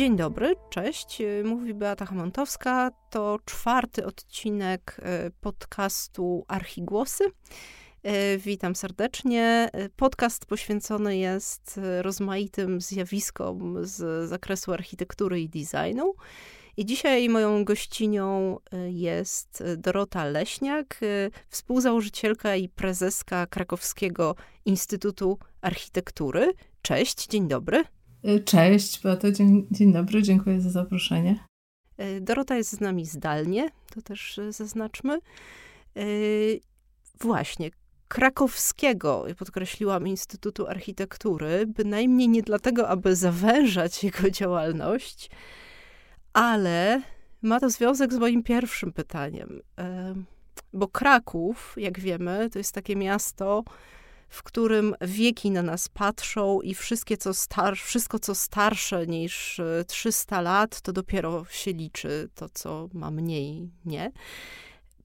Dzień dobry, cześć. Mówi Beata Hamontowska. To czwarty odcinek e, podcastu Archigłosy. E, witam serdecznie. Podcast poświęcony jest rozmaitym zjawiskom z zakresu architektury i designu. I dzisiaj moją gościnią jest Dorota Leśniak, współzałożycielka i prezeska Krakowskiego Instytutu Architektury. Cześć, dzień dobry. Y, cześć, Beato, dzień, dzień dobry, dziękuję za zaproszenie. Y, Dorota jest z nami zdalnie, to też y, zaznaczmy. Właśnie, krakowskiego, podkreśliłam, Instytutu Architektury, bynajmniej nie dlatego, aby zawężać jego działalność, ale ma to związek z moim pierwszym pytaniem. Bo Kraków, jak wiemy, to jest takie miasto, w którym wieki na nas patrzą i wszystkie, co star wszystko, co starsze niż 300 e, lat, to dopiero się liczy, to, co ma mniej, nie?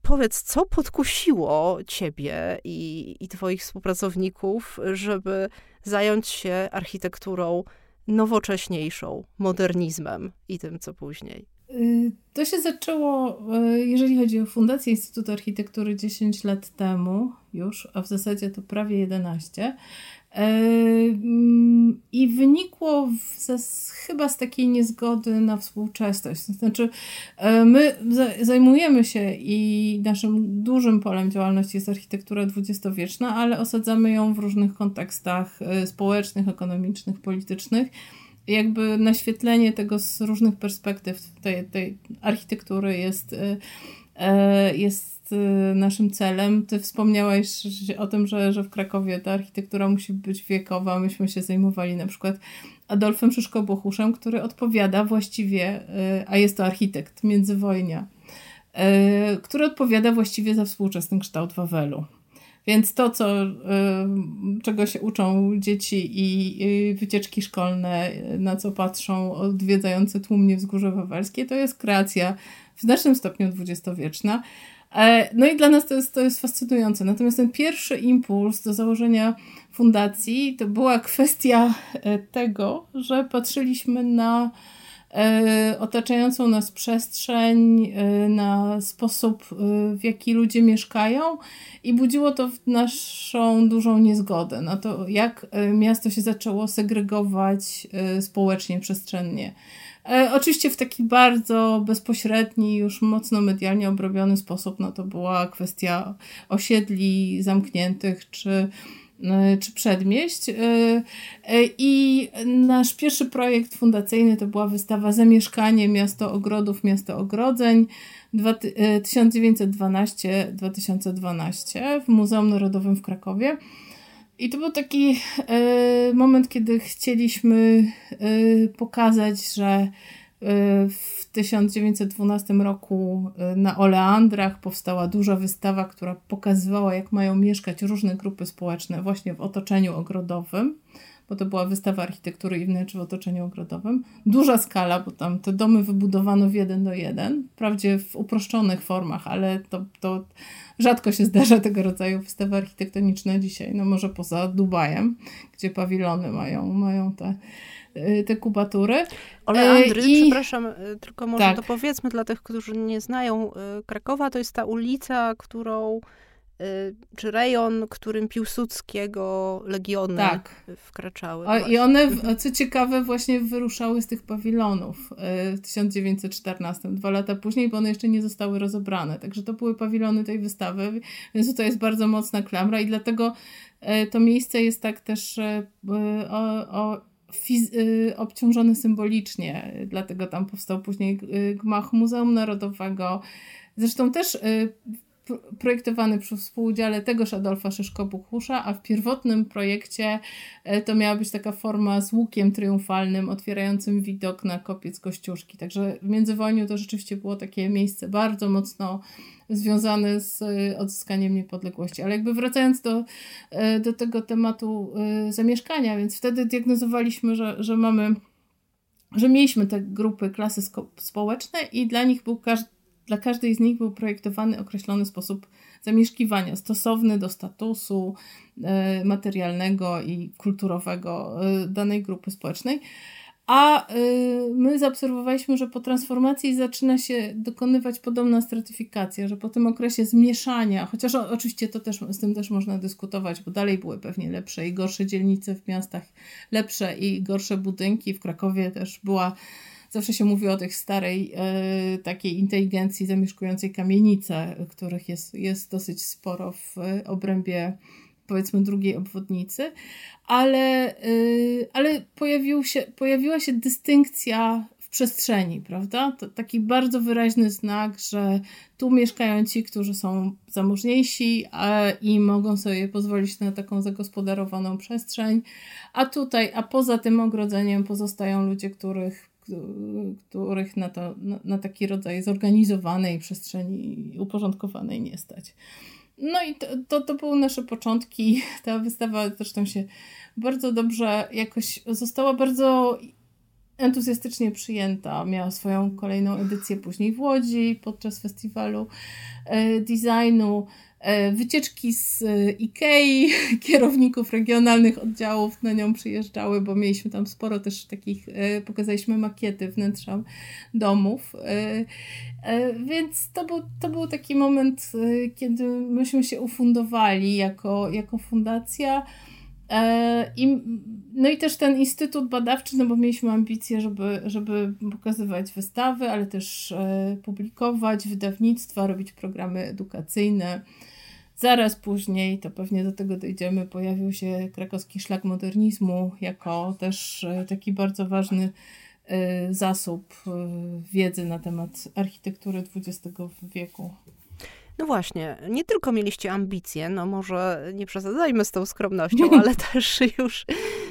Powiedz, co podkusiło ciebie i, i twoich współpracowników, żeby zająć się architekturą nowocześniejszą, modernizmem i tym, co później? Y, to się zaczęło, y, jeżeli chodzi o Fundację Instytutu Architektury 10 lat temu już, a w zasadzie to prawie 11. Y, mm, I wynikło z, chyba z takiej niezgody na współczesność. Znaczy, my zajmujemy się i naszym dużym polem działalności jest architektura dwudziestowieczna, ale osadzamy ją w różnych kontekstach społecznych, ekonomicznych, politycznych jakby naświetlenie tego z różnych perspektyw tej, tej architektury jest, y, y, jest y, naszym celem. Ty wspomniałeś o tym, że, że w Krakowie ta architektura musi być wiekowa. Myśmy się zajmowali na przykład Adolfem Szyszko-Bochuszem, który odpowiada właściwie, a jest to architekt międzywojnia, który odpowiada właściwie za współczesny kształt Wawelu. Więc to, co, y, czego się uczą dzieci i wycieczki szkolne, na co patrzą odwiedzające tłumnie wzgórze wawelskie, to jest kreacja w znacznym stopniu dwudziestowieczna. E, no i dla nas to jest, to jest fascynujące. Natomiast ten pierwszy impuls do założenia fundacji to była kwestia e, tego, że patrzyliśmy na otaczającą nas przestrzeń, e, na sposób, e, w jaki ludzie mieszkają, i budziło to naszą dużą niezgodę na to, jak miasto się zaczęło segregować społecznie, przestrzennie. Oczywiście w taki bardzo bezpośredni, już mocno medialnie obrobiony sposób, no to była kwestia osiedli zamkniętych, czy E, czy przedmieść. E, e, I nasz pierwszy projekt fundacyjny to była wystawa Zamieszkanie Miasto Ogrodów, Miasto Ogrodzeń 1912-2012 w Muzeum Narodowym w Krakowie. I to był taki moment, kiedy chcieliśmy pokazać, że w 1912 roku y, na Oleandrach powstała duża wystawa, która pokazywała, jak mają mieszkać różne grupy społeczne właśnie w otoczeniu ogrodowym, bo to była wystawa architektury i wnętrz w otoczeniu ogrodowym. Duża skala, bo tam te domy wybudowano w jeden do jeden, wprawdzie w uproszczonych formach, ale to, to rzadko się zdarza tego rodzaju wystawy architektoniczne dzisiaj, no może poza Dubajem, gdzie pawilony mają, mają te te kubatury. Ole Andry, I... przepraszam, y, tylko może tak. to powiedzmy dla tych, którzy nie znają y, Krakowa, to jest ta ulica, którą czy rejon, którym Piłsudskiego legiony tak. wkraczały. O, I one, co ciekawe, właśnie wyruszały z tych pawilonów w 1914, dwa lata później, bo one jeszcze nie zostały rozebrane. Także to były pawilony tej wystawy, więc to jest bardzo mocna klamra i dlatego to miejsce jest tak też o, o Y, obciążony symbolicznie, dlatego tam powstał później y, gmach Muzeum Narodowego. Zresztą też y, projektowany przy współudziale tegoż Adolfa Szyszko-Buchusza, a w pierwotnym projekcie to miała być taka forma z łukiem triumfalnym, otwierającym widok na kopiec Kościuszki. Także w międzywojniu to rzeczywiście było takie miejsce bardzo mocno związane z y, odzyskaniem niepodległości. Ale jakby wracając do, y, do tego tematu zamieszkania, więc wtedy diagnozowaliśmy, że, że mamy, że mieliśmy te grupy, klasy społeczne i dla nich był dla każdej z nich był projektowany określony sposób zamieszkiwania, stosowny do statusu materialnego i kulturowego danej grupy społecznej. a y, my zaobserwowaliśmy, że po transformacji zaczyna się dokonywać podobna stratyfikacja, że po tym okresie zmieszania, chociaż oczywiście to też, z tym też można dyskutować, bo dalej były pewnie lepsze i gorsze dzielnice w miastach, lepsze i gorsze budynki. W Krakowie też była zawsze się mówi o tych starej e, takiej inteligencji zamieszkującej kamienice, których jest, jest dosyć sporo w obrębie powiedzmy drugiej obwodnicy, ale, y, ale pojawił się, pojawiła się dystynkcja w przestrzeni, prawda? To taki bardzo wyraźny znak, że tu mieszkają ci, którzy są zamożniejsi a, i mogą sobie pozwolić na taką zagospodarowaną przestrzeń, a tutaj, a poza tym ogrodzeniem pozostają ludzie, których których na, to, na, na taki rodzaj zorganizowanej przestrzeni uporządkowanej nie stać. No i to, to, to były nasze początki. Ta wystawa zresztą się bardzo dobrze jakoś została bardzo entuzjastycznie przyjęta. Miała swoją kolejną edycję później w Łodzi podczas festiwalu e, designu. E, wycieczki z e, Ikei, kierowników regionalnych oddziałów na nią przyjeżdżały, bo mieliśmy tam sporo też takich, e, pokazaliśmy makiety wnętrza domów. Więc to był, to był taki moment, kiedy myśmy się ufundowali jako, jako fundacja. I, no i też ten instytut badawczy, no bo mieliśmy ambicje, żeby, żeby pokazywać wystawy, ale też publikować wydawnictwa, robić programy edukacyjne. Zaraz później, to pewnie do tego dojdziemy, pojawił się krakowski szlak modernizmu jako też e, taki bardzo ważny e, zasób e, wiedzy na temat architektury XX wieku. No właśnie, nie tylko mieliście ambicje, no może nie przesadzajmy z tą skromnością, ale też już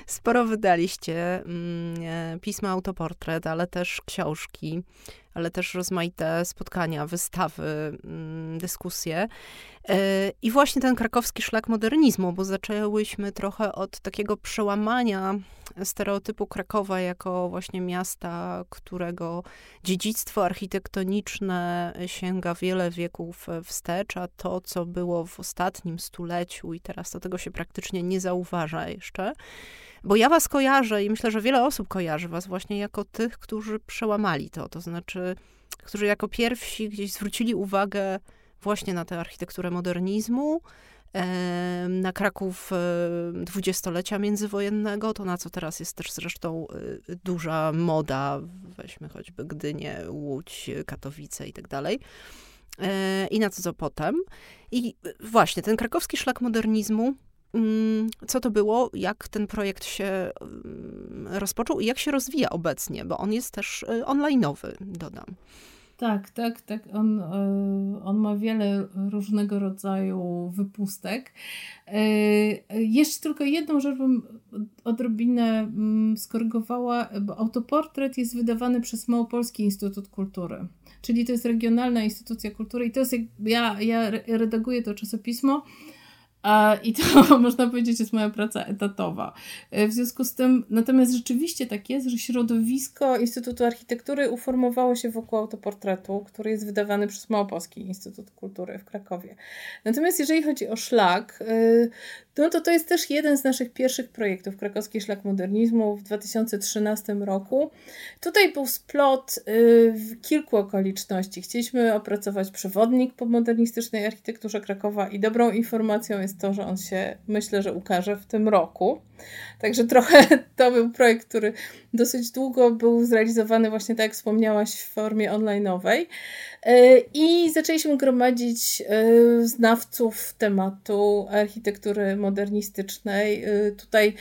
sporo wydaliście. Mm, pisma autoportret, ale też książki, ale też rozmaite spotkania, wystawy, mm, dyskusje. E, I właśnie ten krakowski szlak modernizmu, bo zaczęłyśmy trochę od takiego przełamania stereotypu Krakowa jako właśnie miasta, którego dziedzictwo architektoniczne sięga wiele wieków wstecz, a to, co było w ostatnim stuleciu i teraz to tego się praktycznie nie zauważa jeszcze. Bo ja was kojarzę i myślę, że wiele osób kojarzy was właśnie jako tych, którzy przełamali to, to znaczy, którzy jako pierwsi gdzieś zwrócili uwagę właśnie na tę architekturę modernizmu, na Kraków dwudziestolecia międzywojennego, to na co teraz jest też zresztą y, duża moda, weźmy choćby Gdynię, Łódź, Katowice i tak dalej. E, I na co, co potem. I właśnie ten krakowski szlak modernizmu, mm, co to było, jak ten projekt się mm, rozpoczął i jak się rozwija obecnie, bo on jest też online'owy, dodam. Tak, tak, tak. On, e, on ma wiele różnego rodzaju wypustek. E, jeszcze tylko jedną rzecz bym odrobinę mm, skorygowała, bo autoportret jest wydawany przez Małopolski Instytut Kultury. Czyli to jest regionalna instytucja kultury i to jest, jak, ja, ja redaguję to czasopismo, i to można powiedzieć jest moja praca etatowa. E, w związku z tym, natomiast rzeczywiście tak jest, że środowisko Instytutu Architektury uformowało się wokół autoportretu, który jest wydawany przez Małopolski Instytut Kultury w Krakowie. Natomiast jeżeli chodzi o szlak, e, no to to jest też jeden z naszych pierwszych projektów, Krakowski Szlak Modernizmu w 2013 roku. Tutaj był splot w kilku okoliczności. Chcieliśmy opracować przewodnik po modernistycznej architekturze Krakowa i dobrą informacją jest to, że on się myślę, że ukaże w tym roku. Także trochę to był projekt, który dosyć długo był zrealizowany właśnie tak jak wspomniałaś w formie online'owej. E, I zaczęliśmy gromadzić e, znawców tematu architektury modernistycznej. E, tutaj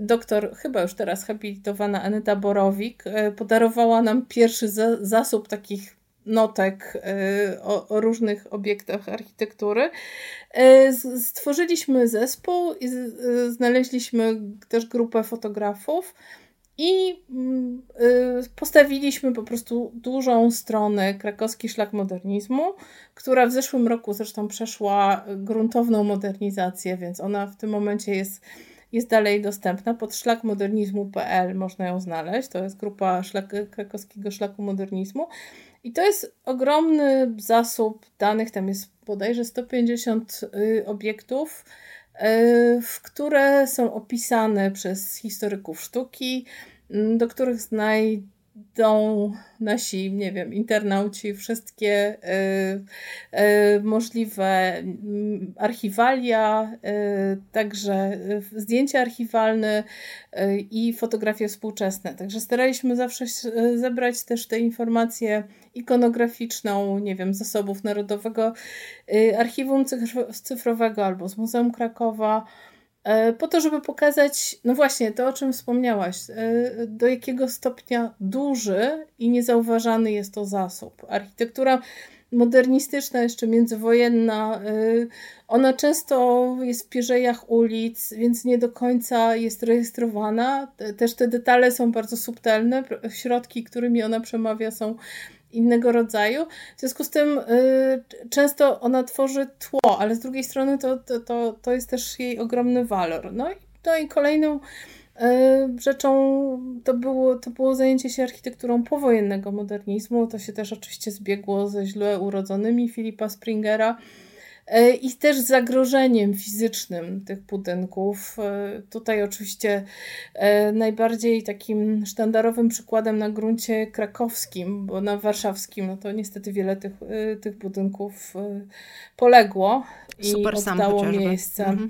doktor, chyba już teraz habilitowana Aneta Borowik, podarowała nam pierwszy zasób takich notek o, o, różnych obiektach architektury. Stworzyliśmy zespół i znaleźliśmy też grupę fotografów i mm, y, postawiliśmy po prostu dużą stronę Krakowski Szlak Modernizmu, która w zeszłym roku zresztą przeszła gruntowną modernizację, więc ona w tym momencie jest, jest dalej dostępna. Pod szlakmodernizmu.pl można ją znaleźć. To jest grupa szlak, Krakowskiego Szlaku Modernizmu. I to jest ogromny zasób danych, tam jest bodajże 150 y, obiektów E, w które są opisane przez historyków sztuki, do których znaj dą nasi, nie wiem, internauci wszystkie y, y, możliwe y, archiwalia, także zdjęcia archiwalne i fotografie współczesne. Także staraliśmy zawsze zebrać też te informacje ikonograficzną, nie wiem, zasobów Narodowego Archiwum Cyfrowego albo z Muzeum Krakowa, po to, żeby pokazać, no właśnie, to o czym wspomniałaś, e, do jakiego stopnia duży i niezauważany jest to zasób. Architektura modernistyczna, jeszcze międzywojenna, e, ona często jest w pierzejach ulic, więc nie do końca jest rejestrowana. Też te detale są bardzo subtelne, środki, którymi ona przemawia, są innego rodzaju. W związku z tym y, często ona tworzy tło, ale z drugiej strony to, to, to, to jest też jej ogromny walor. No i, no i kolejną y, rzeczą to było, to było zajęcie się architekturą powojennego modernizmu. To się też oczywiście zbiegło ze źle urodzonymi Filipa Springera. E, i też zagrożeniem fizycznym tych budynków. E, tutaj oczywiście e, najbardziej takim sztandarowym przykładem na gruncie krakowskim, bo na warszawskim no to niestety wiele tych, tych budynków poległo i Super oddało miejsce. Mhm.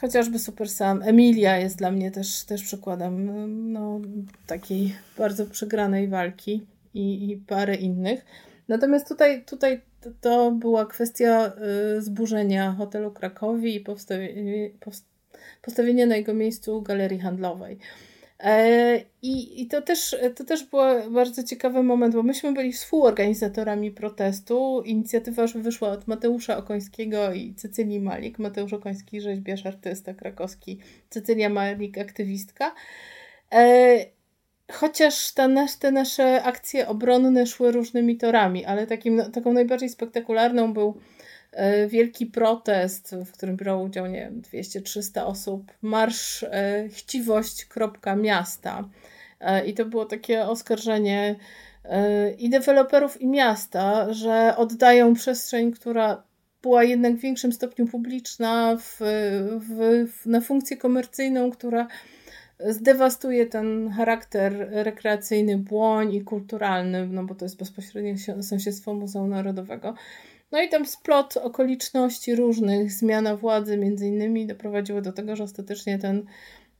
Chociażby Super Sam. Emilia jest dla mnie też, też przykładem no, takiej bardzo przegranej walki i, i parę innych. Natomiast tutaj, tutaj to była kwestia y, zburzenia hotelu Krakowi i postawienia na jego miejscu galerii handlowej. E, I, I to też, to też był bardzo ciekawy moment, bo myśmy byli współorganizatorami protestu. Inicjatywa wyszła od Mateusza Okońskiego i Cecylii Malik. Mateusz Okoński, rzeźbiarz, artysta krakowski, Cecylia Malik, aktywistka. Chociaż te, te nasze akcje obronne szły różnymi torami, ale takim, taką najbardziej spektakularną był e, wielki protest, w którym brało udział, nie wiem, 200-300 osób, marsz e, chciwość miasta. E, I to było takie oskarżenie i deweloperów, i miasta, że oddają przestrzeń, która była jednak w większym stopniu publiczna, w, w, w na funkcję komercyjną, która zdewastuje ten charakter rekreacyjny błoń i kulturalny, no bo to jest bezpośrednie sąsiedztwo Muzeum Narodowego. No i tam splot okoliczności różnych, zmiana władzy między innymi doprowadziły do tego, że ostatecznie ten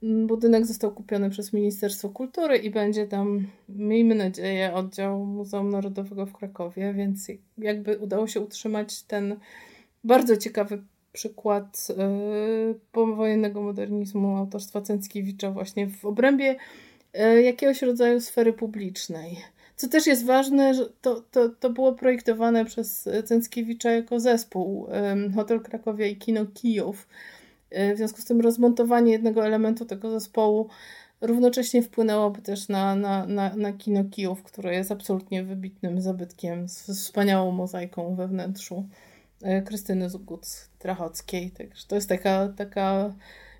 budynek został kupiony przez Ministerstwo Kultury i będzie tam, miejmy nadzieję, oddział Muzeum Narodowego w Krakowie, więc jakby udało się utrzymać ten bardzo ciekawy przykład yy, powojennego modernizmu autorstwa Cęckiewicza właśnie w obrębie yy, jakiegoś rodzaju sfery publicznej. Co też jest ważne, że to, to, to było projektowane przez Cęckiewicza jako zespół yy, Hotel Krakowia i Kino Kijów. Yy, w związku z tym rozmontowanie jednego elementu tego zespołu równocześnie wpłynęłoby też na, na, na, na Kino Kijów, które jest absolutnie wybitnym zabytkiem z, z wspaniałą mozaiką we wnętrzu. E, Krystyny Zuguc-Trachockiej. Także to jest taka, taka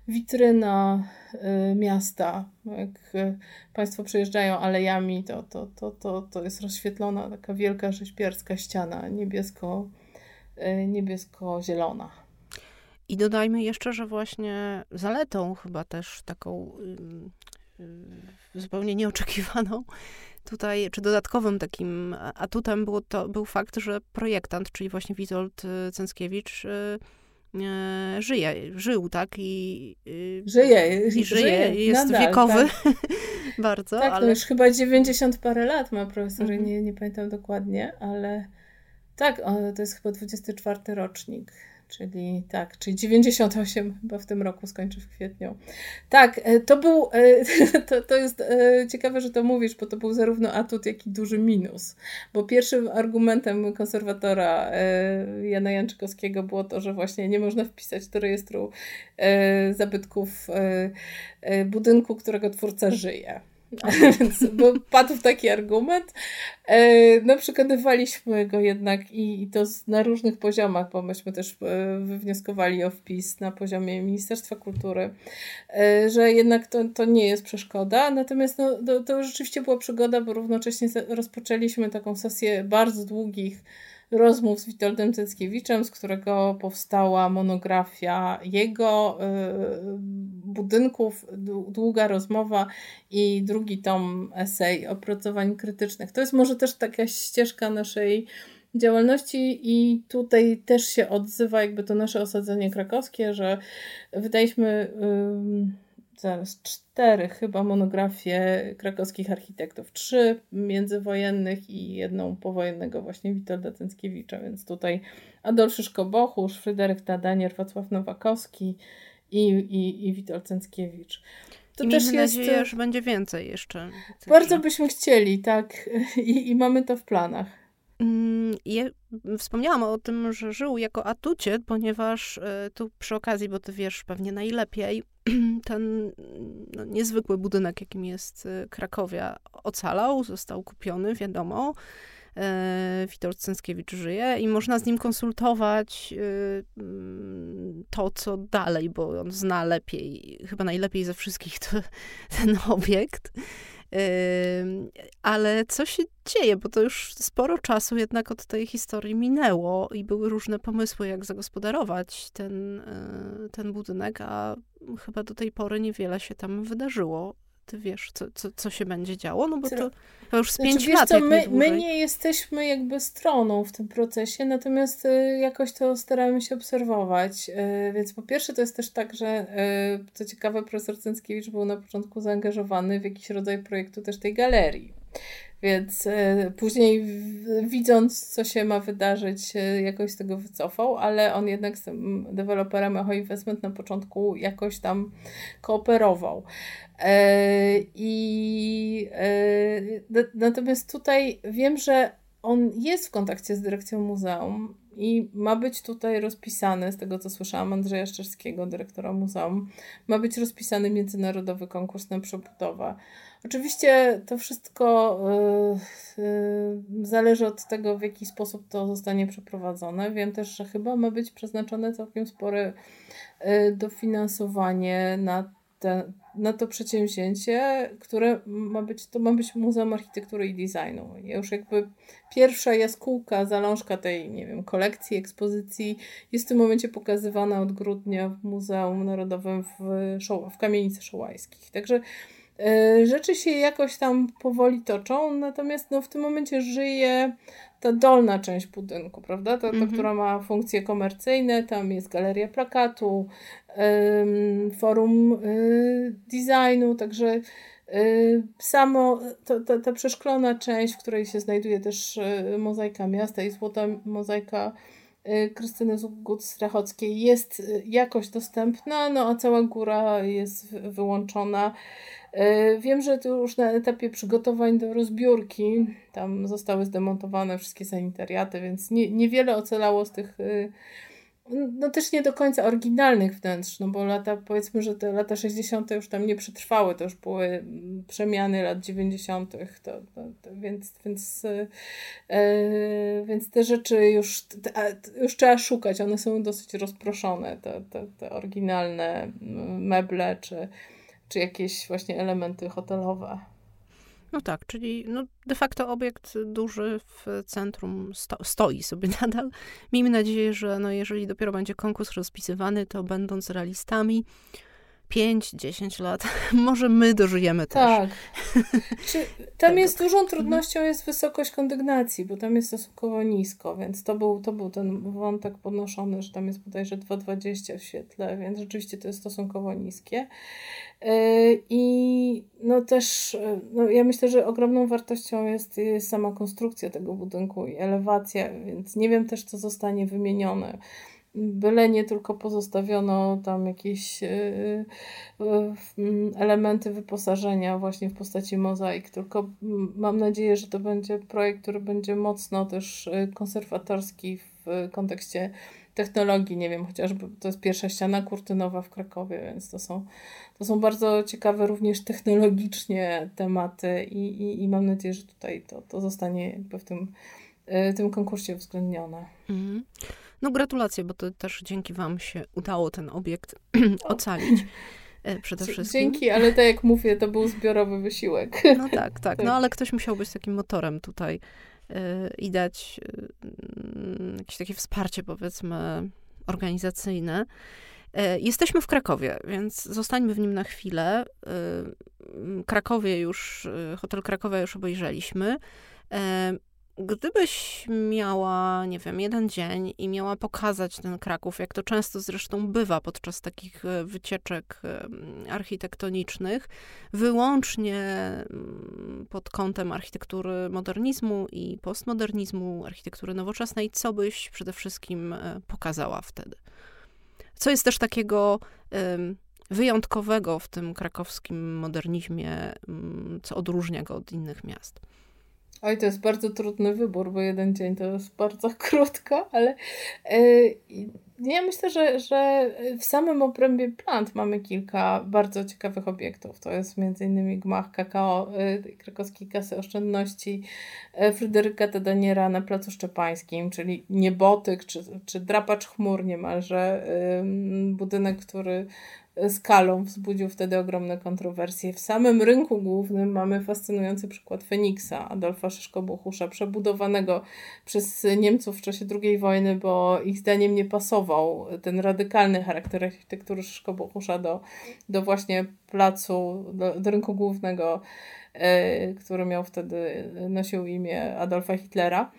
witryna e, miasta. Jak e, Państwo przejeżdżają alejami, to, to, to, to, to jest rozświetlona taka wielka rzeźbiarska ściana niebiesko, niebiesko-zielona. I dodajmy jeszcze, że właśnie zaletą chyba też taką zupełnie nieoczekiwaną tutaj, czy dodatkowym takim atutem było to, był fakt, że projektant, czyli właśnie Witold y, Cęckiewicz, y, y, żyje, żył, tak? I, żyje, i żyje, jest nadal, wiekowy tak. bardzo. Tak, ale... już chyba 90 parę lat ma profesor, mhm. nie, nie pamiętam dokładnie, ale tak, to jest chyba 24 rocznik. Czyli tak, czyli 98 chyba w tym roku skończy w kwietniu. Tak, e, to był, e, to, to jest e, ciekawe, że to mówisz, bo to był zarówno atut, jak i duży minus. Bo pierwszym argumentem konserwatora Jana Janczykowskiego było to, że właśnie nie można wpisać do rejestru zabytków budynku, którego twórca żyje. Bo padł taki argument. E, no, przekonywaliśmy go jednak i, i to na różnych poziomach, bo myśmy też e, wywnioskowali o wpis na poziomie Ministerstwa Kultury, e, że jednak to, to nie jest przeszkoda. Natomiast no, to, to rzeczywiście była przygoda, bo równocześnie rozpoczęliśmy taką sesję bardzo długich rozmów z Witoldem Ceckiewiczem, z którego powstała monografia jego budynków, długa rozmowa i drugi tom esej opracowań krytycznych. To jest może też taka ścieżka naszej działalności i tutaj też się odzywa jakby to nasze osadzenie krakowskie, że wydaliśmy zaraz cztery chyba monografie krakowskich architektów. Trzy międzywojennych i jedną powojennego właśnie Witolda Cęckiewicza, więc tutaj Adolf Szyszko-Bochusz, Fryderyk Tadanier, Wacław Nowakowski i, i, i Witold Cęckiewicz. To I też jest... nadzieję, że będzie więcej jeszcze. Bardzo byśmy chcieli, tak. I, I mamy to w planach. Mm, je, wspomniałam o tym, że żył jako atucie, ponieważ y, tu przy okazji, bo ty wiesz pewnie najlepiej, ten no, niezwykły budynek, jakim jest y, Krakowia, ocalał, został kupiony, wiadomo. E, Witold Cęckiewicz żyje i można z nim konsultować mm, to, co dalej, bo on zna lepiej, chyba najlepiej ze wszystkich to, ten obiekt. Ale co się dzieje, bo to już sporo czasu jednak od tej historii minęło i były różne pomysły, jak zagospodarować ten, e, ten budynek, a chyba do tej pory niewiele się tam wydarzyło ty wiesz, co, co, co się będzie działo, no bo to, to już z znaczy, pięć lat. Co, my, my nie jesteśmy jakby stroną w tym procesie, natomiast y, jakoś to staramy się obserwować. Y, więc po pierwsze to jest też tak, że y, co ciekawe, profesor Cęckiewicz był na początku zaangażowany w jakiś rodzaj projektu też tej galerii. Więc e, później widząc, co się ma wydarzyć, e, jakoś z tego wycofał, ale on jednak z tym deweloperem Echo Investment na początku jakoś tam kooperował. E, I natomiast tutaj wiem, że on jest w kontakcie z dyrekcją muzeum i ma być tutaj rozpisany, z tego co słyszałam Andrzeja Szczerskiego, dyrektora muzeum, ma być rozpisany międzynarodowy konkurs na przebudowę. Oczywiście to wszystko y, y, zależy od tego, w jaki sposób to zostanie przeprowadzone. Wiem też, że chyba ma być przeznaczone całkiem spore y, dofinansowanie na, te, na to przedsięwzięcie, które ma być, to ma być Muzeum Architektury i Designu. I już jakby pierwsza jaskółka, zalążka tej, nie wiem, kolekcji, ekspozycji jest w tym momencie pokazywana od grudnia w Muzeum Narodowym w, w Kamienicy Szołajskich. Także rzeczy się jakoś tam powoli toczą, natomiast no, w tym momencie żyje ta dolna część budynku, prawda? Ta, ta która ma funkcje komercyjne, tam jest galeria plakatu, ym, forum y, designu, także y, samo to, to, ta przeszklona część, w której się znajduje też y, mozaika miasta i złota mozaika Krystyny Zugud-Strachockiej jest jakoś dostępna, no a cała góra jest wyłączona E, wiem, że tu już na etapie przygotowań do rozbiórki tam zostały zdemontowane wszystkie sanitariaty, więc nie, niewiele ocalało z tych y, no też nie do końca oryginalnych wnętrz, no bo lata, powiedzmy, że te lata 60. już tam nie przetrwały, to już były mm, przemiany lat 90., to, to, to więc, więc, e, więc te rzeczy już, te, już trzeba szukać, one są dosyć rozproszone, te, te, te oryginalne mm, meble, czy, czy jakieś właśnie elementy hotelowe. No tak, czyli no de facto obiekt duży w centrum sto, stoi sobie nadal. Miejmy nadzieję, że no jeżeli dopiero będzie konkurs rozpisywany, to będąc realistami, 5-10 lat, może my dożyjemy też. Tak. Tam jest dużą trudnością jest wysokość kondygnacji, bo tam jest stosunkowo nisko, więc to był, to był ten wątek podnoszony, że tam jest bodajże 2,20 w świetle, więc rzeczywiście to jest stosunkowo niskie. E, I no też, e, no ja myślę, że ogromną wartością jest, jest sama konstrukcja tego budynku i elewacja, więc nie wiem też, co zostanie wymienione byle nie tylko pozostawiono tam jakieś e, elementy wyposażenia właśnie w postaci mozaik, tylko mam nadzieję, że to będzie projekt, który będzie mocno też konserwatorski w kontekście technologii, nie wiem, chociażby to jest pierwsza ściana kurtynowa w Krakowie, więc to są, to są bardzo ciekawe również technologicznie tematy i, i, i mam nadzieję, że tutaj to, to zostanie jakby w tym, y, tym konkursie uwzględnione. Mhm. No gratulacje, bo to też dzięki wam się udało ten obiekt ocalić. E, przede wszystkim. Dzięki, ale tak jak mówię, to był zbiorowy wysiłek. No tak, tak. No ale ktoś musiał być takim motorem tutaj i dać jakieś takie wsparcie, powiedzmy, organizacyjne. E, jesteśmy w Krakowie, więc zostańmy w nim na chwilę. Krakowie już, hotel Krakowa już obejrzeliśmy. Gdybyś miała, nie wiem, jeden dzień i miała pokazać ten Kraków, jak to często zresztą bywa podczas takich e, wycieczek architektonicznych, wyłącznie mm, pod kątem architektury modernizmu i postmodernizmu, architektury nowoczesnej, co byś przede wszystkim e, pokazała wtedy? Co jest też takiego wyjątkowego w tym krakowskim modernizmie, mm, co odróżnia go od innych miast? Oj, to jest bardzo trudny wybór, bo jeden dzień to jest bardzo krótko, ale yy, ja myślę, że, że w samym obrębie plant mamy kilka bardzo ciekawych obiektów. To jest m.in. gmach kakao yy, krakowskiej kasy oszczędności yy, Fryderyka Tadaniera na Placu Szczepańskim, czyli niebotyk czy, czy drapacz chmur niemalże, budynek, który skalą wzbudził wtedy ogromne kontrowersje. W samym rynku głównym mamy fascynujący przykład Feniksa Adolfa Szyszko-Bohusza, przebudowanego przez Niemców w czasie II wojny, bo ich zdaniem nie pasował ten radykalny charakter architektury Szyszko-Bohusza do, do właśnie placu, do, do rynku głównego, który miał wtedy, nosił imię Adolfa Hitlera.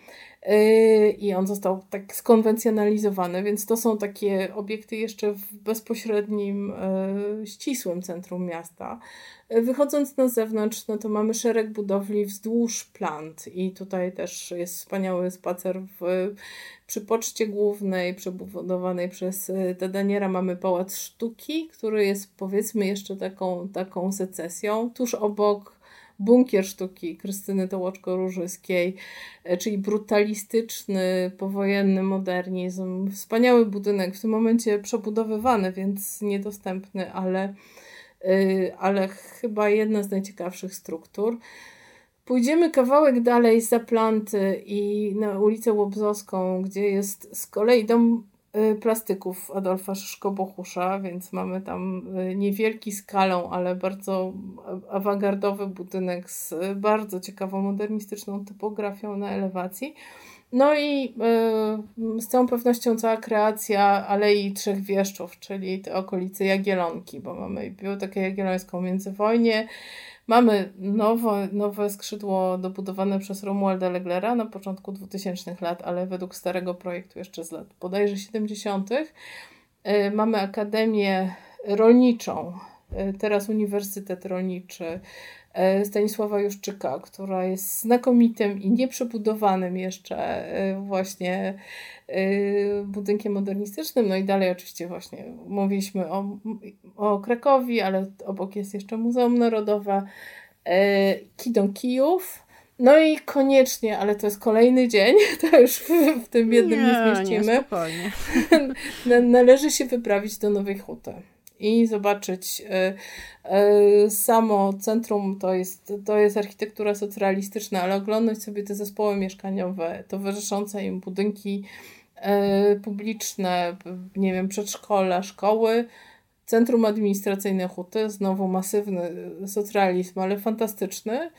Yy, i on został tak skonwencjonalizowany, więc to są takie obiekty jeszcze w bezpośrednim, ścisłym centrum miasta. Wychodząc na zewnątrz, no to mamy szereg budowli wzdłuż plant i tutaj też jest wspaniały spacer w, przy poczcie głównej przebudowanej przez Tadaniera mamy Pałac Sztuki, który jest powiedzmy jeszcze taką, taką secesją. Tuż obok bunkier sztuki Krystyny Tołoczko-Różyskiej, e, czyli brutalistyczny, powojenny modernizm. Wspaniały budynek, w tym momencie przebudowywany, więc niedostępny, ale, e, ale chyba jedna z najciekawszych struktur. Pójdziemy kawałek dalej za planty i na ulicę Łobzowską, gdzie jest z kolei dom plastyków Adolfa Szyszko-Bohusza, więc mamy tam y, niewielki skalą, ale bardzo awangardowy budynek z bardzo ciekawą modernistyczną typografią na elewacji. No i y, z całą pewnością cała kreacja Alei Trzech Wieszczów, czyli te okolice Jagielonki, bo mamy Bibliotekę Jagiellońską międzywojnie, Mamy nowe, nowe skrzydło dobudowane przez Romualda Leglera na początku 2000 lat, ale według starego projektu jeszcze z lat bodajże 70. E, mamy Akademię Rolniczą, e, teraz Uniwersytet Rolniczy Stanisława Juszczyka, która jest znakomitym i nieprzebudowanym jeszcze właśnie budynkiem modernistycznym. No i dalej oczywiście właśnie mówiliśmy o, o Krakowi, ale obok jest jeszcze Muzeum Narodowe, Kidon Kijów. No i koniecznie, ale to jest kolejny dzień, to już w, w tym jednym nie, nie zmieścimy. Nie, Należy się wyprawić do Nowej Huty i zobaczyć y, y, samo centrum to jest, to jest architektura socrealistyczna, ale oglądać sobie te zespoły mieszkaniowe, towarzyszące im budynki y, publiczne, nie wiem, przedszkola, szkoły, centrum administracyjne Huty, znowu masywny socrealizm, ale fantastyczny.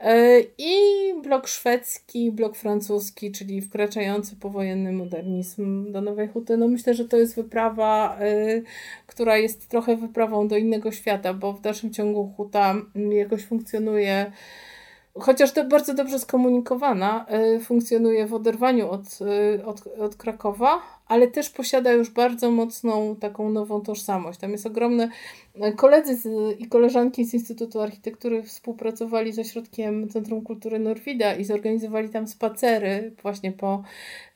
E, I blok szwedzki, blok francuski, czyli wkraczający powojenny modernizm do Nowej Huty. No myślę, że to jest wyprawa, e, która jest trochę wyprawą do innego świata, bo w dalszym ciągu Huta jakoś funkcjonuje chociaż to bardzo dobrze skomunikowana, e, funkcjonuje w oderwaniu od, od, od Krakowa, ale też posiada już bardzo mocną taką nową tożsamość. Tam jest ogromne. Koledzy z, i koleżanki z Instytutu Architektury współpracowali z Ośrodkiem Centrum Kultury Norwida i zorganizowali tam spacery właśnie po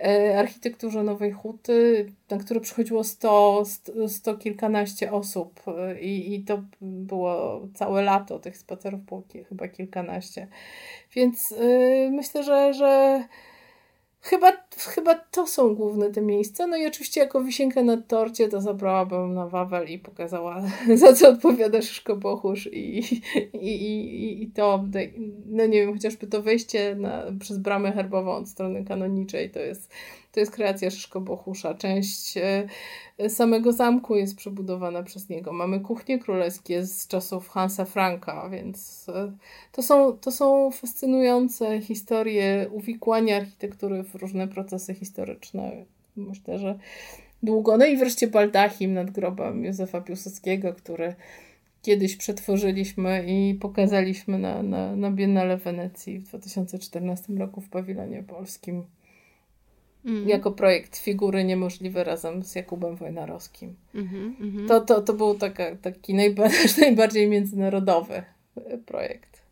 e, architekturze Nowej Huty, na które przychodziło sto, sto, kilkanaście osób e, i, i to było całe lato. Tych spacerów było chyba kilkanaście. Więc e, myślę, że, że Chyba, chyba to są główne te miejsca. No i oczywiście jako wisienkę na torcie to zabrałabym na Wawel i pokazała, za co odpowiada Szyszko Bochusz i, i, i, i to, no nie wiem, chociażby to wejście na, przez bramę herbową od strony kanoniczej to jest to jest kreacja Szyszko-Bohusza. Część e, samego zamku jest przebudowana przez niego. Mamy kuchnie królewskie z czasów Hansa Franka, więc e, to są, to są fascynujące historie uwikłania architektury w różne procesy historyczne. Myślę, że długo. No i wreszcie baldachim nad grobem Józefa Piłsudskiego, który kiedyś przetworzyliśmy i pokazaliśmy na, na, na Biennale Wenecji w 2014 roku w pawilonie polskim. Mm. Jako projekt figury niemożliwe razem z Jakubem Wojnarowskim. Mm -hmm, To, to, to był taka, taki najbardziej międzynarodowy projekt.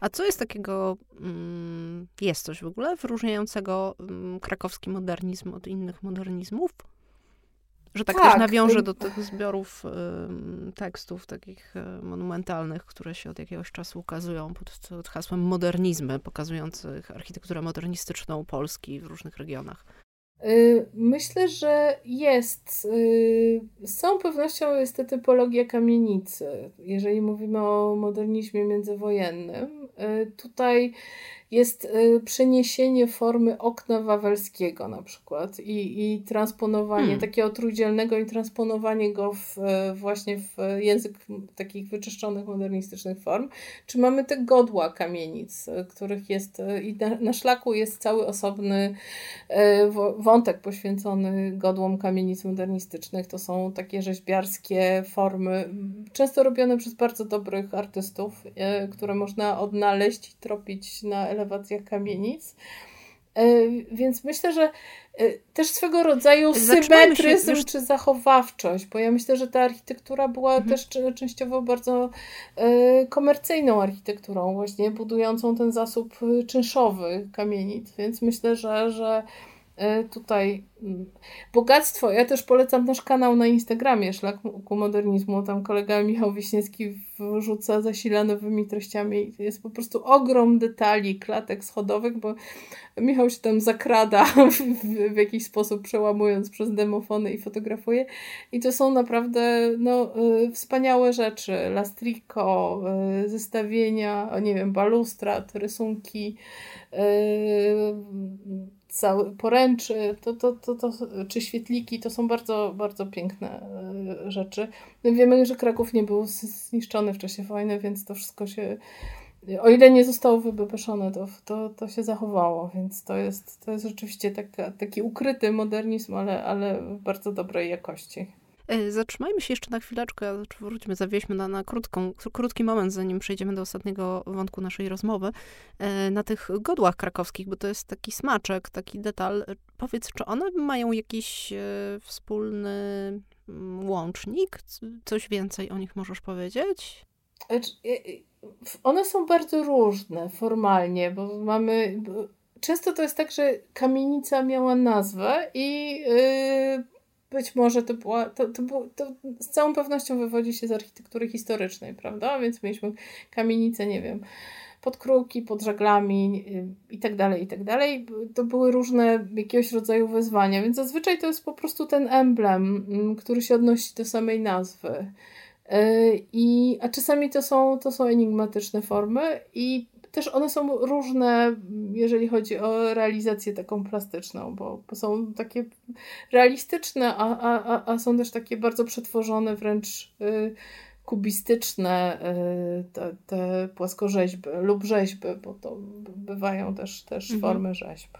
A co jest takiego, mm, jest coś w ogóle wyróżniającego mm, krakowski modernizm od innych modernizmmów? Że tak, tak też nawiąże do tych zbiorów y, tekstów takich y, monumentalnych, które się od jakiegoś czasu ukazują pod, pod hasłem modernizmy, pokazujących architekturę modernistyczną Polski w różnych regionach. Y, myślę, że jest. Y, z całą pewnością jest to typologia kamienicy, jeżeli mówimy o modernizmie międzywojennym. Tutaj jest y, przeniesienie formy okna wawelskiego na przykład i, i transponowanie hmm. takiego trójdzielnego i transponowanie go w, y, właśnie w język takich wyczyszczonych, modernistycznych form. Czy mamy te godła kamienic, y, których jest i na, na szlaku jest cały osobny wątek poświęcony godłom kamienic modernistycznych. To są takie rzeźbiarskie formy, często robione przez bardzo dobrych artystów, które można odnaleźć i tropić na elewacjach kamienic. E, więc myślę, że e, też swego rodzaju symetryzm czy zachowawczość, bo ja myślę, że ta architektura była mhm. też częściowo bardzo e, komercyjną architekturą, właśnie budującą ten zasób czynszowy kamienic, więc myślę, że, że tutaj mm, bogactwo. Ja też polecam nasz kanał na Instagramie Szlak ku modernizmu. Tam kolega Michał Wiśniewski wrzuca zasila nowymi treściami. Jest po prostu ogrom detali, klatek schodowych, bo Michał się tam zakrada w, w jakiś sposób, przełamując przez demofony i fotografuje. I to są naprawdę no, y, wspaniałe rzeczy. Lastrico, y, zestawienia, nie wiem, balustrad, rysunki. Y, cały poręczy, to, to, to, to, czy świetliki, to są bardzo, bardzo piękne e, rzeczy. My wiemy, że Kraków nie był zniszczony w czasie wojny, więc to wszystko się, o ile nie zostało wybebeszone, to, to, to się zachowało, więc to jest, to jest rzeczywiście taka, taki ukryty modernizm, ale, ale bardzo dobrej jakości. E, zatrzymajmy się jeszcze na chwileczkę, znaczy wróćmy, zawieźmy na, na krótką, krótki moment, zanim przejdziemy do ostatniego wątku naszej rozmowy, e, na tych godłach krakowskich, bo to jest taki smaczek, taki detal. Powiedz, czy one mają jakiś e, wspólny mm, łącznik? Coś więcej o nich możesz powiedzieć? One są bardzo różne formalnie, bo mamy. Często to jest tak, że kamienica miała nazwę i yy, być może to była, to, to, było, to z całą pewnością wywodzi się z architektury historycznej, prawda? Więc mieliśmy kamienice, nie wiem, pod kruki, pod żaglami i tak dalej, i tak dalej. To były różne jakiegoś rodzaju wyzwania, więc zazwyczaj to jest po prostu ten emblem, mm, który się odnosi do samej nazwy. Y, I, a czasami to są, to są enigmatyczne formy i też one są różne, jeżeli chodzi o realizację taką plastyczną, bo, bo są takie realistyczne, a, a, a są też takie bardzo przetworzone, wręcz y, kubistyczne y, te, te płaskorzeźby lub rzeźby, bo to bywają też, też mhm. formy rzeźb.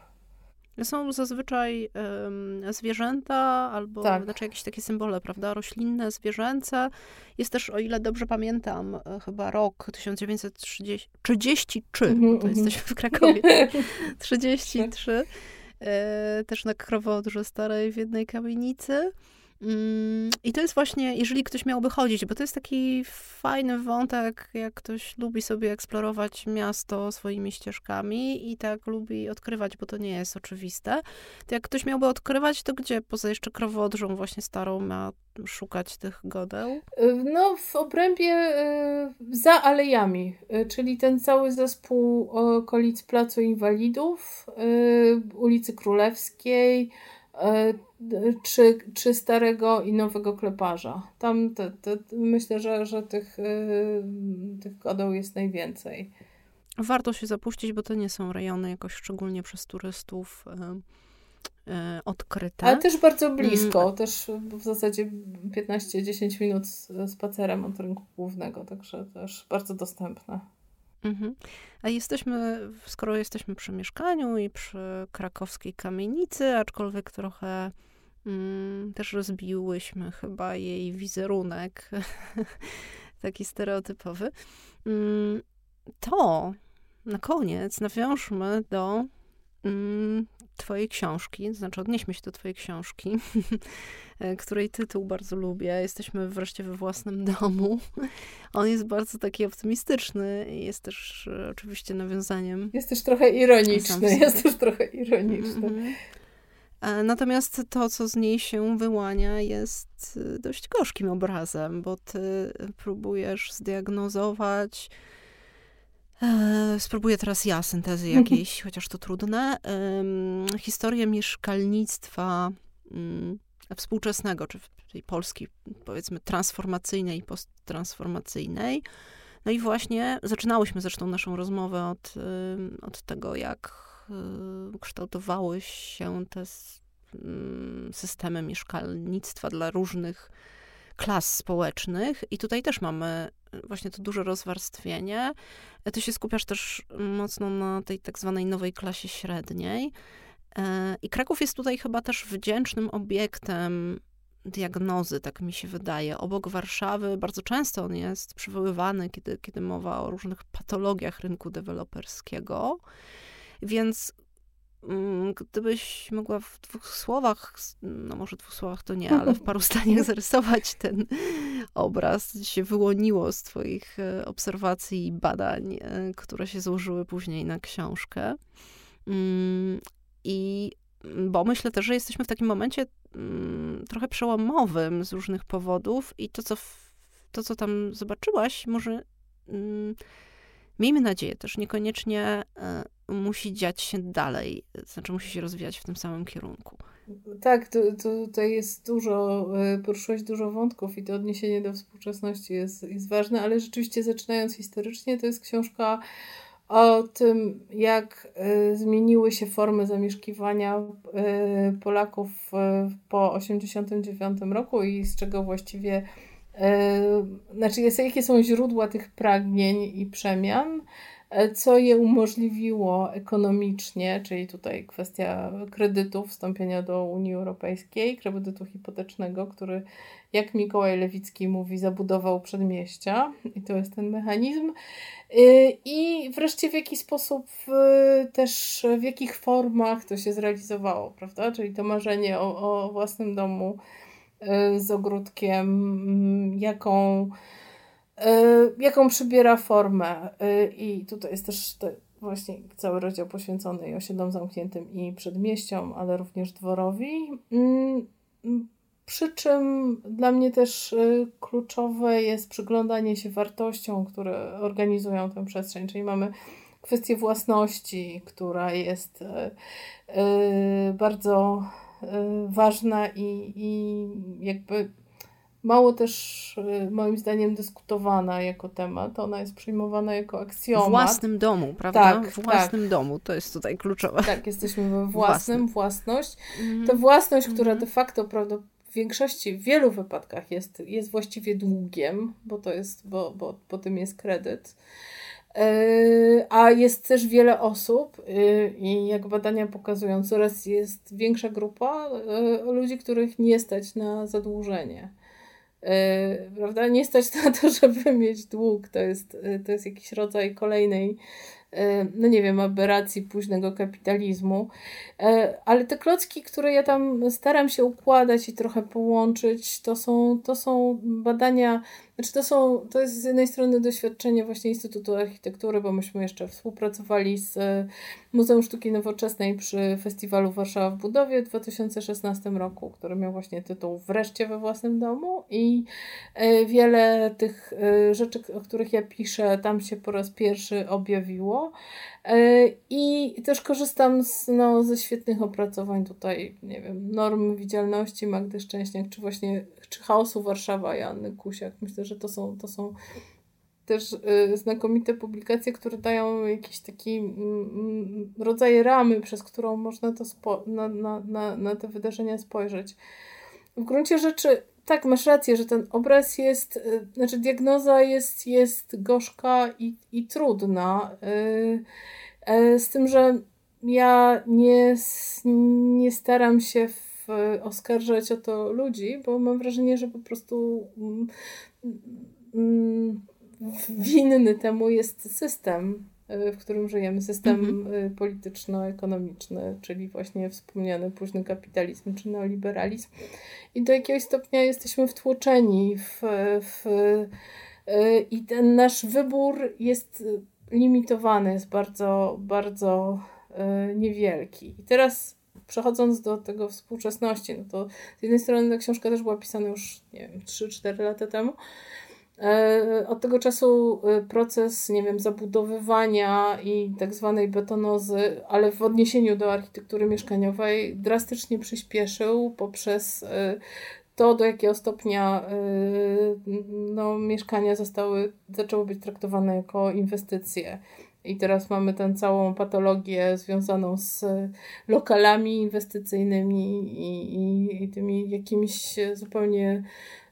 Są zazwyczaj um, zwierzęta albo tak. znaczy jakieś takie symbole, prawda? Roślinne, zwierzęce. Jest też, o ile dobrze pamiętam, e, chyba rok 1933, mm -hmm, to jesteśmy w Krakowie, 33. e, też na Krowodrze Starej w jednej kamienicy. Mm, I to jest właśnie, jeżeli ktoś miałby chodzić, bo to jest taki fajny wątek, jak ktoś lubi sobie eksplorować miasto swoimi ścieżkami i tak lubi odkrywać, bo to nie jest oczywiste. To jak ktoś miałby odkrywać, to gdzie poza jeszcze krowodrzą właśnie starą ma szukać tych godeł? No w obrębie y, za alejami, y, czyli ten cały zespół okolic Placu Inwalidów, y, ulicy Królewskiej, czy, czy starego i nowego kleparza. Tam te, te, myślę, że, że tych, yy, tych kodeł jest najwięcej. Warto się zapuścić, bo to nie są rejony jakoś szczególnie przez turystów yy, odkryte. Ale też bardzo blisko, mm. też w zasadzie 15-10 minut spacerem od rynku głównego, także też bardzo dostępne. Mhm. A jesteśmy, skoro jesteśmy przy mieszkaniu i przy krakowskiej kamienicy, aczkolwiek trochę Mm, też rozbiłyśmy chyba jej wizerunek, taki stereotypowy. Mm, to na koniec nawiążmy do mm, Twojej książki, to znaczy odnieśmy się do Twojej książki, której tytuł bardzo lubię. Jesteśmy wreszcie we własnym domu. On jest bardzo taki optymistyczny i jest też e, oczywiście nawiązaniem. Jest też trochę ironiczny. Jest też trochę ironiczny. Mm -hmm. Natomiast to, co z niej się wyłania, jest dość gorzkim obrazem, bo ty próbujesz zdiagnozować. E, spróbuję teraz ja syntezy jakiejś, chociaż to trudne. E, historię mieszkalnictwa e, współczesnego, czy tej Polski, powiedzmy, transformacyjnej i posttransformacyjnej. No i właśnie zaczynałyśmy zresztą naszą rozmowę od, od tego, jak kształtowały się te mm, systemy mieszkalnictwa dla różnych klas społecznych. I tutaj też mamy właśnie to duże rozwarstwienie. Ty się skupiasz też mocno na tej tak zwanej nowej klasie średniej. E, I Kraków jest tutaj chyba też wdzięcznym obiektem diagnozy, tak mi się wydaje. Obok Warszawy bardzo często on jest przywoływany, kiedy, kiedy mowa o różnych patologiach rynku deweloperskiego. Więc gdybyś mogła w dwóch słowach, no może dwóch słowach to nie, ale w paru zdaniach zarysować ten obraz, co się wyłoniło z twoich e, obserwacji i badań, e, które się złożyły później na książkę. Mm, I bo myślę też, że jesteśmy w takim momencie mm, trochę przełomowym z różnych powodów i to, co, to, co tam zobaczyłaś, może miejmy nadzieję też, niekoniecznie e, musi dziać się dalej, znaczy musi się rozwijać w tym samym kierunku. Tak, to, to, tutaj jest dużo, e, poruszyłeś dużo wątków i to odniesienie do współczesności jest, jest ważne, ale rzeczywiście zaczynając historycznie, to jest książka o tym, jak y, zmieniły się formy zamieszkiwania y, Polaków po 1989 roku i z czego właściwie, znaczy jakie są źródła tych pragnień i przemian co je umożliwiło ekonomicznie, czyli tutaj kwestia kredytu, wstąpienia do Unii Europejskiej, kredytu hipotecznego, który, jak Mikołaj Lewicki mówi, zabudował przedmieścia i to jest ten mechanizm. Y, I wreszcie w jaki sposób y, też, w jakich formach to się zrealizowało, prawda? Czyli to marzenie o, o własnym domu z ogródkiem, jaką E, jaką przybiera formę. E, I tutaj jest też właśnie cały rozdział poświęcony osiedlom zamkniętym i przedmieściom, ale również dworowi. Mm, przy czym dla mnie też e, kluczowe jest przyglądanie się wartościom, które organizują tę przestrzeń, czyli mamy kwestię własności, która jest bardzo ważna i, i jakby mało też y, moim zdaniem dyskutowana jako temat. Ona jest przyjmowana jako aksjomat. W własnym domu, prawda? Tak, w własnym tak. domu, to jest tutaj kluczowe. Tak, jesteśmy we własnym, własność. Mm. To własność, która mm. de facto prawda, w większości, w wielu wypadkach jest, jest właściwie długiem, bo to jest, bo, bo po tym jest kredyt. Y, a jest też wiele osób y, i jak badania pokazują, coraz jest większa grupa ludzi, których nie stać na zadłużenie. Yy, prawda? Nie stać na to, żeby mieć dług. To jest, yy, to jest jakiś rodzaj kolejnej E, no nie wiem, aberracji późnego kapitalizmu. Ale te klocki, które ja tam staram się układać i trochę połączyć, to są, to są badania, znaczy to są, to jest z jednej strony doświadczenie właśnie Instytutu Architektury, bo myśmy jeszcze współpracowali z e, Muzeum Sztuki Nowoczesnej przy festiwalu Warszawa w budowie w 2016 roku, który miał właśnie tytuł Wreszcie we własnym domu i wiele tych rzeczy, o których ja piszę, tam się po raz pierwszy objawiło. E, I też korzystam z, no, ze świetnych opracowań tutaj, nie wiem, norm widzialności Magdy Szczęśniak, czy właśnie czy chaosu Warszawa Janny Kusiak. Myślę, że to są, to są też y, znakomite publikacje, które dają jakiś taki y, rodzaj ramy, przez którą można to spo- na, na, na, na te wydarzenia spojrzeć. W gruncie rzeczy tak, masz rację, że ten obraz jest, y, znaczy diagnoza jest, jest gorzka i, i trudna. Y, y, z tym, że ja nie, nie staram się w, oskarżać o to ludzi, bo mam wrażenie, że po prostu mm, mm, winny temu jest system, y, w którym żyjemy, system mhm. polityczno-ekonomiczny, czyli właśnie wspomniany późny kapitalizm czy neoliberalizm. I do jakiegoś stopnia jesteśmy wtłoczeni w, w i ten nasz wybór jest limitowany, jest bardzo, bardzo niewielki. I teraz przechodząc do tego współczesności, no to z jednej strony ta książka też była pisana już, nie wiem, 3-4 lata temu. E, od tego czasu e, proces, nie wiem, zabudowywania i tak zwanej betonozy, ale w odniesieniu do architektury mieszkaniowej drastycznie przyspieszył poprzez to, do jakiego stopnia no, mieszkania zostały, zaczęły być traktowane jako inwestycje. I teraz mamy tę całą patologię związaną z lokalami inwestycyjnymi i, i, i tymi jakimiś zupełnie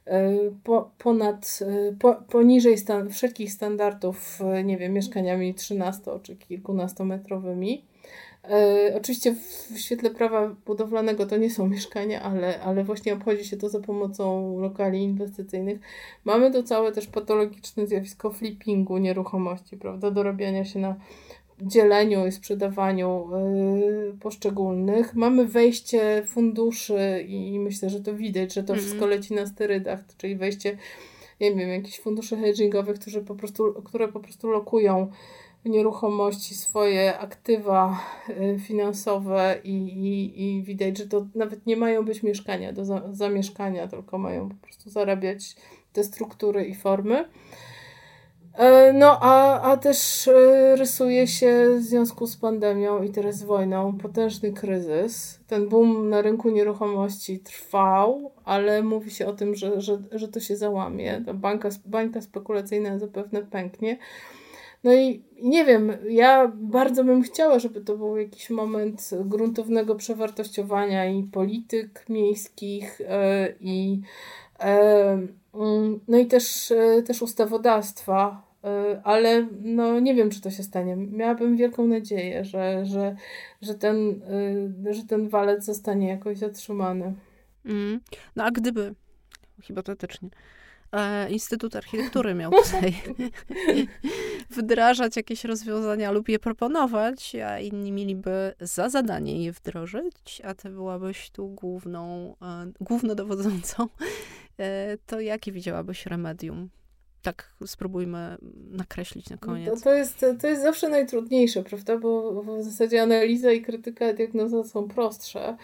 y, po, ponad, y, po, poniżej stan, wszelkich standardów, nie wiem, mieszkaniami 13 czy kilkunastometrowymi. E, oczywiście w świetle prawa budowlanego to nie są mieszkania, ale, ale właśnie obchodzi się to za pomocą lokali inwestycyjnych. Mamy to całe też patologiczne zjawisko flippingu nieruchomości, prawda? Dorabiania się na dzieleniu i sprzedawaniu y, poszczególnych. Mamy wejście funduszy i myślę, że to widać, że to mm. wszystko leci na sterydach, czyli wejście, nie wiem, jakichś funduszy hedgingowych, którzy po prostu, które po prostu lokują nieruchomości, swoje aktywa y, finansowe i, i, i widać, że to nawet nie mają być mieszkania do za, zamieszkania, tylko mają po prostu zarabiać te struktury i formy. E, no, a, a też y, rysuje się w związku z pandemią i teraz wojną potężny kryzys. Ten boom na rynku nieruchomości trwał, ale mówi się o tym, że, że, że to się załamie. Ta bańka, bańka spekulacyjna zapewne pęknie. No i nie wiem, ja bardzo bym chciała, żeby to był jakiś moment gruntownego przewartościowania i polityk miejskich, yy, i yy, no i też, yy, też ustawodawstwa, ale no nie wiem, czy to się stanie. Miałabym wielką nadzieję, że, że, że, ten, że ten walec zostanie jakoś zatrzymany. Mm. No a gdyby, hipotetycznie, E, Instytut Architektury miał tutaj wdrażać jakieś rozwiązania lub je proponować, a inni mieliby za zadanie je wdrożyć, a ty byłabyś tu główną, e, głównodowodzącą, e, to jakie widziałabyś remedium? Tak spróbujmy nakreślić na koniec. To, to, jest, to jest zawsze najtrudniejsze, prawda? Bo w zasadzie analiza i krytyka diagnoza są prostsze.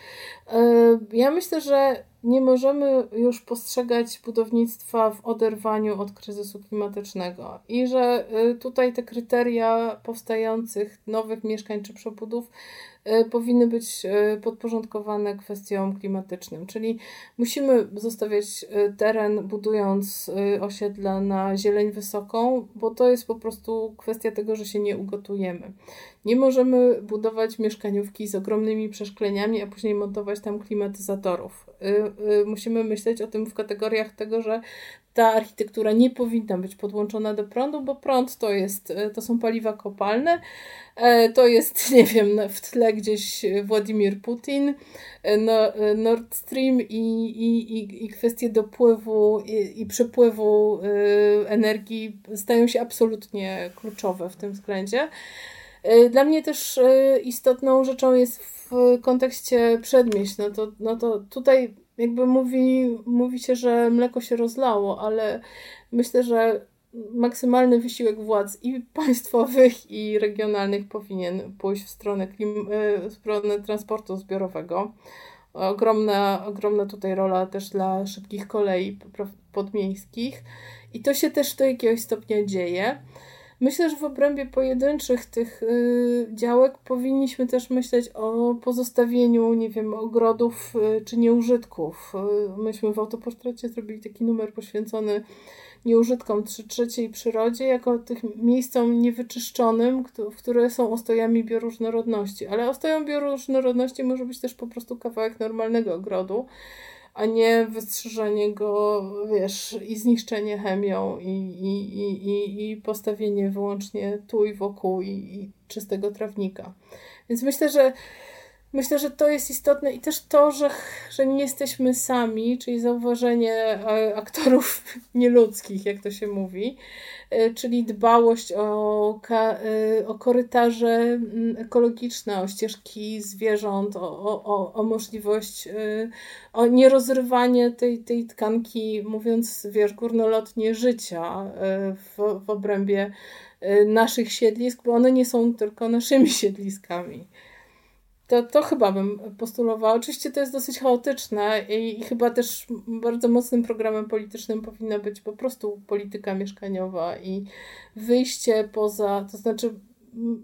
Ja myślę, że nie możemy już postrzegać budownictwa w oderwaniu od kryzysu klimatycznego i że y, tutaj te kryteria powstających nowych mieszkań czy przebudów powinny być y, podporządkowane kwestiom klimatycznym, czyli musimy zostawiać teren budując osiedla na zieleń wysoką, bo to jest po prostu kwestia tego, że się nie ugotujemy. Nie możemy budować mieszkaniówki z ogromnymi przeszkleniami, a później montować tam klimatyzatorów. Musimy myśleć o tym w kategoriach tego, że ta architektura nie powinna być podłączona do prądu, bo prąd to jest, y, to są paliwa kopalne, to jest, nie wiem, w tle gdzieś Władimir Putin, no, Nord Stream i, i, i kwestie dopływu i, i przepływu energii stają się absolutnie kluczowe w tym względzie. E, dla mnie też e, istotną rzeczą jest w kontekście przedmieść. No to, no to tutaj jakby mówi, mówi się, że mleko się rozlało, ale myślę, że maksymalny wysiłek władz i państwowych, i regionalnych powinien pójść w stronę, klim, e, w stronę transportu zbiorowego. Ogromna, ogromna tutaj rola też dla szybkich kolei podmiejskich. I to się też do jakiegoś stopnia dzieje. Myślę, że w obrębie pojedynczych tych y, działek powinniśmy też myśleć o pozostawieniu, nie wiem, ogrodów y, czy nieużytków. Y, myśmy w autoportrecie zrobili taki numer poświęcony nieużytkom czy trzeciej przyrodzie, jako tych miejscom niewyczyszczonym, które są ostojami bioróżnorodności. Ale ostoją bioróżnorodności może być też po prostu kawałek normalnego ogrodu a nie wystrzyżenie go, wiesz, i zniszczenie chemią i, i, i, i postawienie wyłącznie tu i wokół i, i czystego trawnika. Więc myślę, że Myślę, że to jest istotne i też to, że, że nie jesteśmy sami, czyli zauważenie e, aktorów nieludzkich, jak to się mówi, e, czyli dbałość o, e, o korytarze ekologiczne, o ścieżki zwierząt, o, o, o możliwość, o nierozrywanie tej, tej tkanki, mówiąc, wiesz, górnolotnie życia w, w obrębie naszych siedlisk, bo one nie są tylko naszymi siedliskami. To, to chyba bym postulowała. Oczywiście to jest dosyć chaotyczne i, i, chyba też bardzo mocnym programem politycznym powinna być po prostu polityka mieszkaniowa i wyjście poza, to znaczy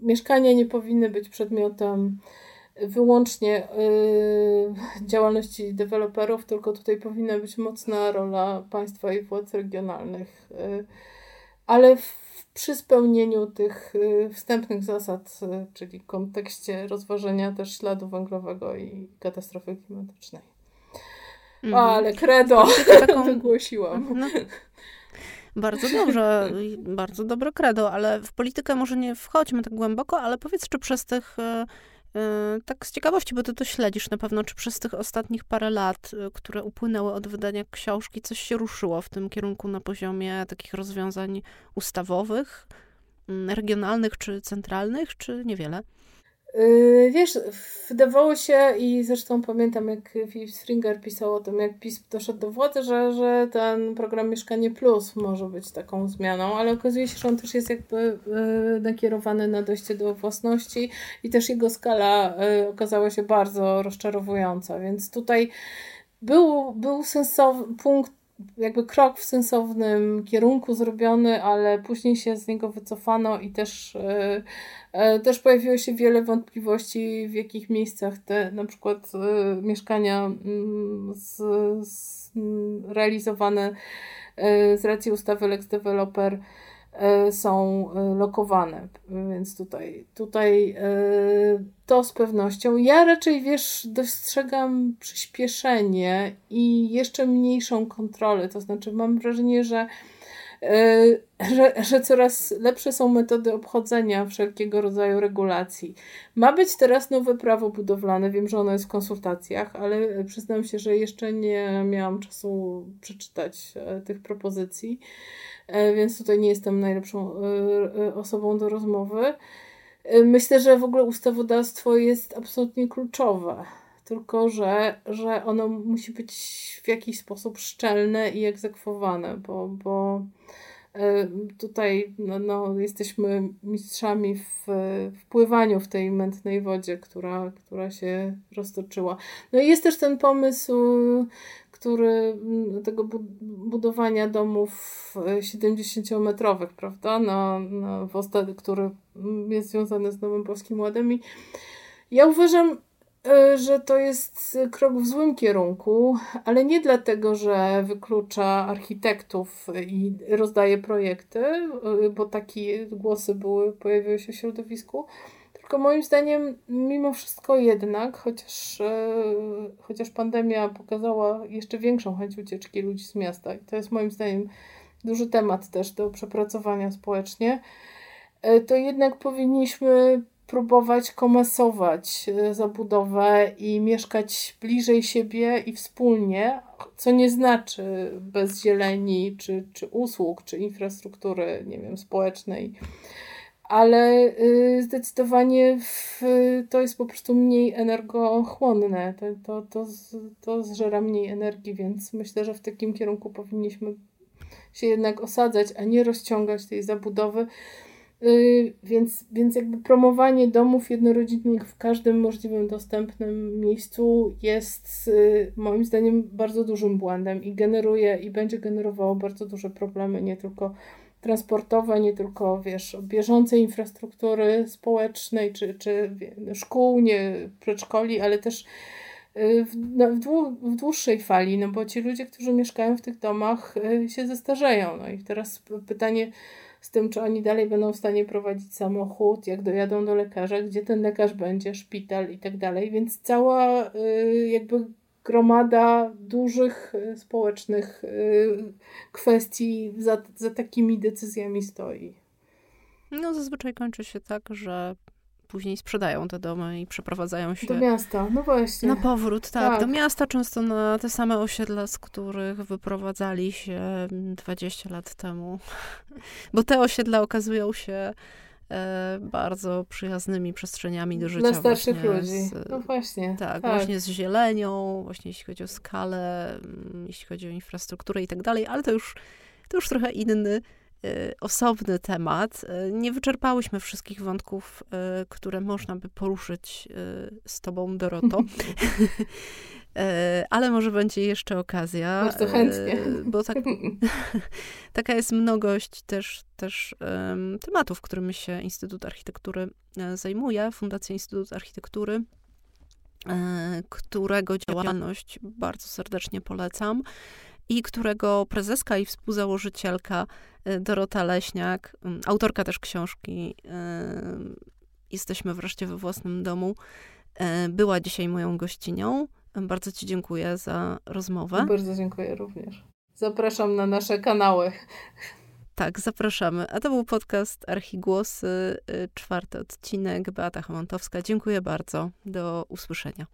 mieszkania nie powinny być przedmiotem wyłącznie y, działalności deweloperów, tylko tutaj powinna być mocna rola państwa i władz regionalnych. Y, ale w przy spełnieniu tych y, wstępnych zasad, y, czyli w kontekście rozważenia też śladu węglowego i katastrofy klimatycznej. Mm. Ale credo taką... wygłosiłam. No, bardzo dobrze, bardzo dobre credo, ale w politykę może nie wchodźmy tak głęboko, ale powiedz, czy przez tych Y, tak z ciekawości, bo ty to śledzisz na pewno, czy przez tych ostatnich parę lat, y, które upłynęły od wydania książki, coś się ruszyło w tym kierunku na poziomie takich rozwiązań ustawowych, mm, regionalnych czy centralnych, czy niewiele? Yy, wiesz, wydawało się i zresztą pamiętam, jak Philip Stringer pisał o tym, jak PiS doszedł do władzy, że, że ten program Mieszkanie Plus może być taką zmianą, ale okazuje się, że on też jest jakby yy, nakierowany na dojście do własności i też jego skala yy, okazała się bardzo rozczarowująca, więc tutaj był, był sensowny punkt jakby krok w sensownym kierunku zrobiony, ale później się z niego wycofano i też, e, e, też pojawiło się wiele wątpliwości, w jakich miejscach te na przykład e, mieszkania mm, z, z, realizowane z racji ustawy Lex Developer są e, lokowane. Więc tutaj, tutaj e, to z pewnością. Ja raczej, wiesz, dostrzegam przyspieszenie i jeszcze mniejszą kontrolę. To znaczy, mam wrażenie, że że, że coraz lepsze są metody obchodzenia wszelkiego rodzaju regulacji. Ma być teraz nowe prawo budowlane. Wiem, że ono jest w konsultacjach, ale przyznam się, że jeszcze nie miałam czasu przeczytać tych propozycji. E, więc tutaj nie jestem najlepszą e, e, osobą do rozmowy. Myślę, że w ogóle ustawodawstwo jest absolutnie kluczowe, tylko że, że ono musi być w jakiś sposób szczelne i egzekwowane, bo, bo tutaj no, no, jesteśmy mistrzami w wpływaniu w tej mętnej wodzie, która, która się roztoczyła. No i jest też ten pomysł który, mm, tego budowania domów 70-metrowych, e, prawda, na, na Wostedy, który mm, jest związany z Nowym Polskim Ładem i ja uważam, e, że to jest krok w złym kierunku, ale nie dlatego, że wyklucza architektów i rozdaje projekty, e, bo takie głosy były, pojawiły się w środowisku, tylko moim zdaniem, mimo wszystko jednak, chociaż, e, chociaż pandemia pokazała jeszcze większą chęć ucieczki ludzi z miasta, i to jest moim zdaniem duży temat też do przepracowania społecznie, e, to jednak powinniśmy próbować komasować e, zabudowę i mieszkać bliżej siebie i wspólnie, co nie znaczy bez zieleni, czy, czy usług, czy infrastruktury, nie wiem, społecznej ale y, zdecydowanie w, to jest po prostu mniej energochłonne. To, to, to, to zżera mniej energii, więc myślę, że w takim kierunku powinniśmy się jednak osadzać, a nie rozciągać tej zabudowy. Y, więc, więc jakby promowanie domów jednorodzinnych w każdym możliwym dostępnym miejscu jest y, moim zdaniem bardzo dużym błędem i generuje i będzie generowało bardzo duże problemy, nie tylko transportowe, nie tylko wiesz, bieżącej infrastruktury społecznej, czy, czy szkół, nie przedszkoli, ale też y, w, no, w, dłu, w, dłuższej fali, no bo ci ludzie, którzy mieszkają w tych domach się zestarzeją. No i teraz pytanie z tym, czy oni dalej będą w stanie prowadzić samochód, jak dojadą do lekarza, gdzie ten lekarz będzie, szpital i tak dalej, więc cała y, jakby gromada dużych y, społecznych y, kwestii za, za takimi decyzjami stoi. No, zazwyczaj kończy się tak, że później sprzedają te domy i przeprowadzają się do miasta, no właśnie. Na powrót, tak, Tak. Do miasta, często na te same osiedla, z których wyprowadzali się 20 lat temu. Bo te osiedla okazują się e, bardzo przyjaznymi przestrzeniami do życia. Dla starszych ludzi. Z, No właśnie. tak, tak. właśnie z zielenią, właśnie jeśli chodzi o skalę, mm, jeśli chodzi o infrastrukturę i tak dalej, ale to już, to już trochę inny, osobny temat. E, Nie wyczerpałyśmy wszystkich wątków, e, które można by poruszyć z tobą, Doroto. Ale może będzie jeszcze okazja. Bardzo chętnie. Bo tak, taka jest mnogość też, też em, tematów, którymi się Instytut Architektury e, zajmuje, Fundacja Instytut Architektury, e, którego działalność bardzo serdecznie polecam i którego prezeska i współzałożycielka e, Dorota Leśniak, m, autorka też książki e, Jesteśmy wreszcie we własnym domu, e, była dzisiaj moją gościnią. Bardzo Ci dziękuję za rozmowę. Bardzo dziękuję również. Zapraszam na nasze kanały. Tak, zapraszamy. A to był podcast Archigłosy, y, czwarty odcinek. Beata Hamantowska. Dziękuję bardzo. Do usłyszenia.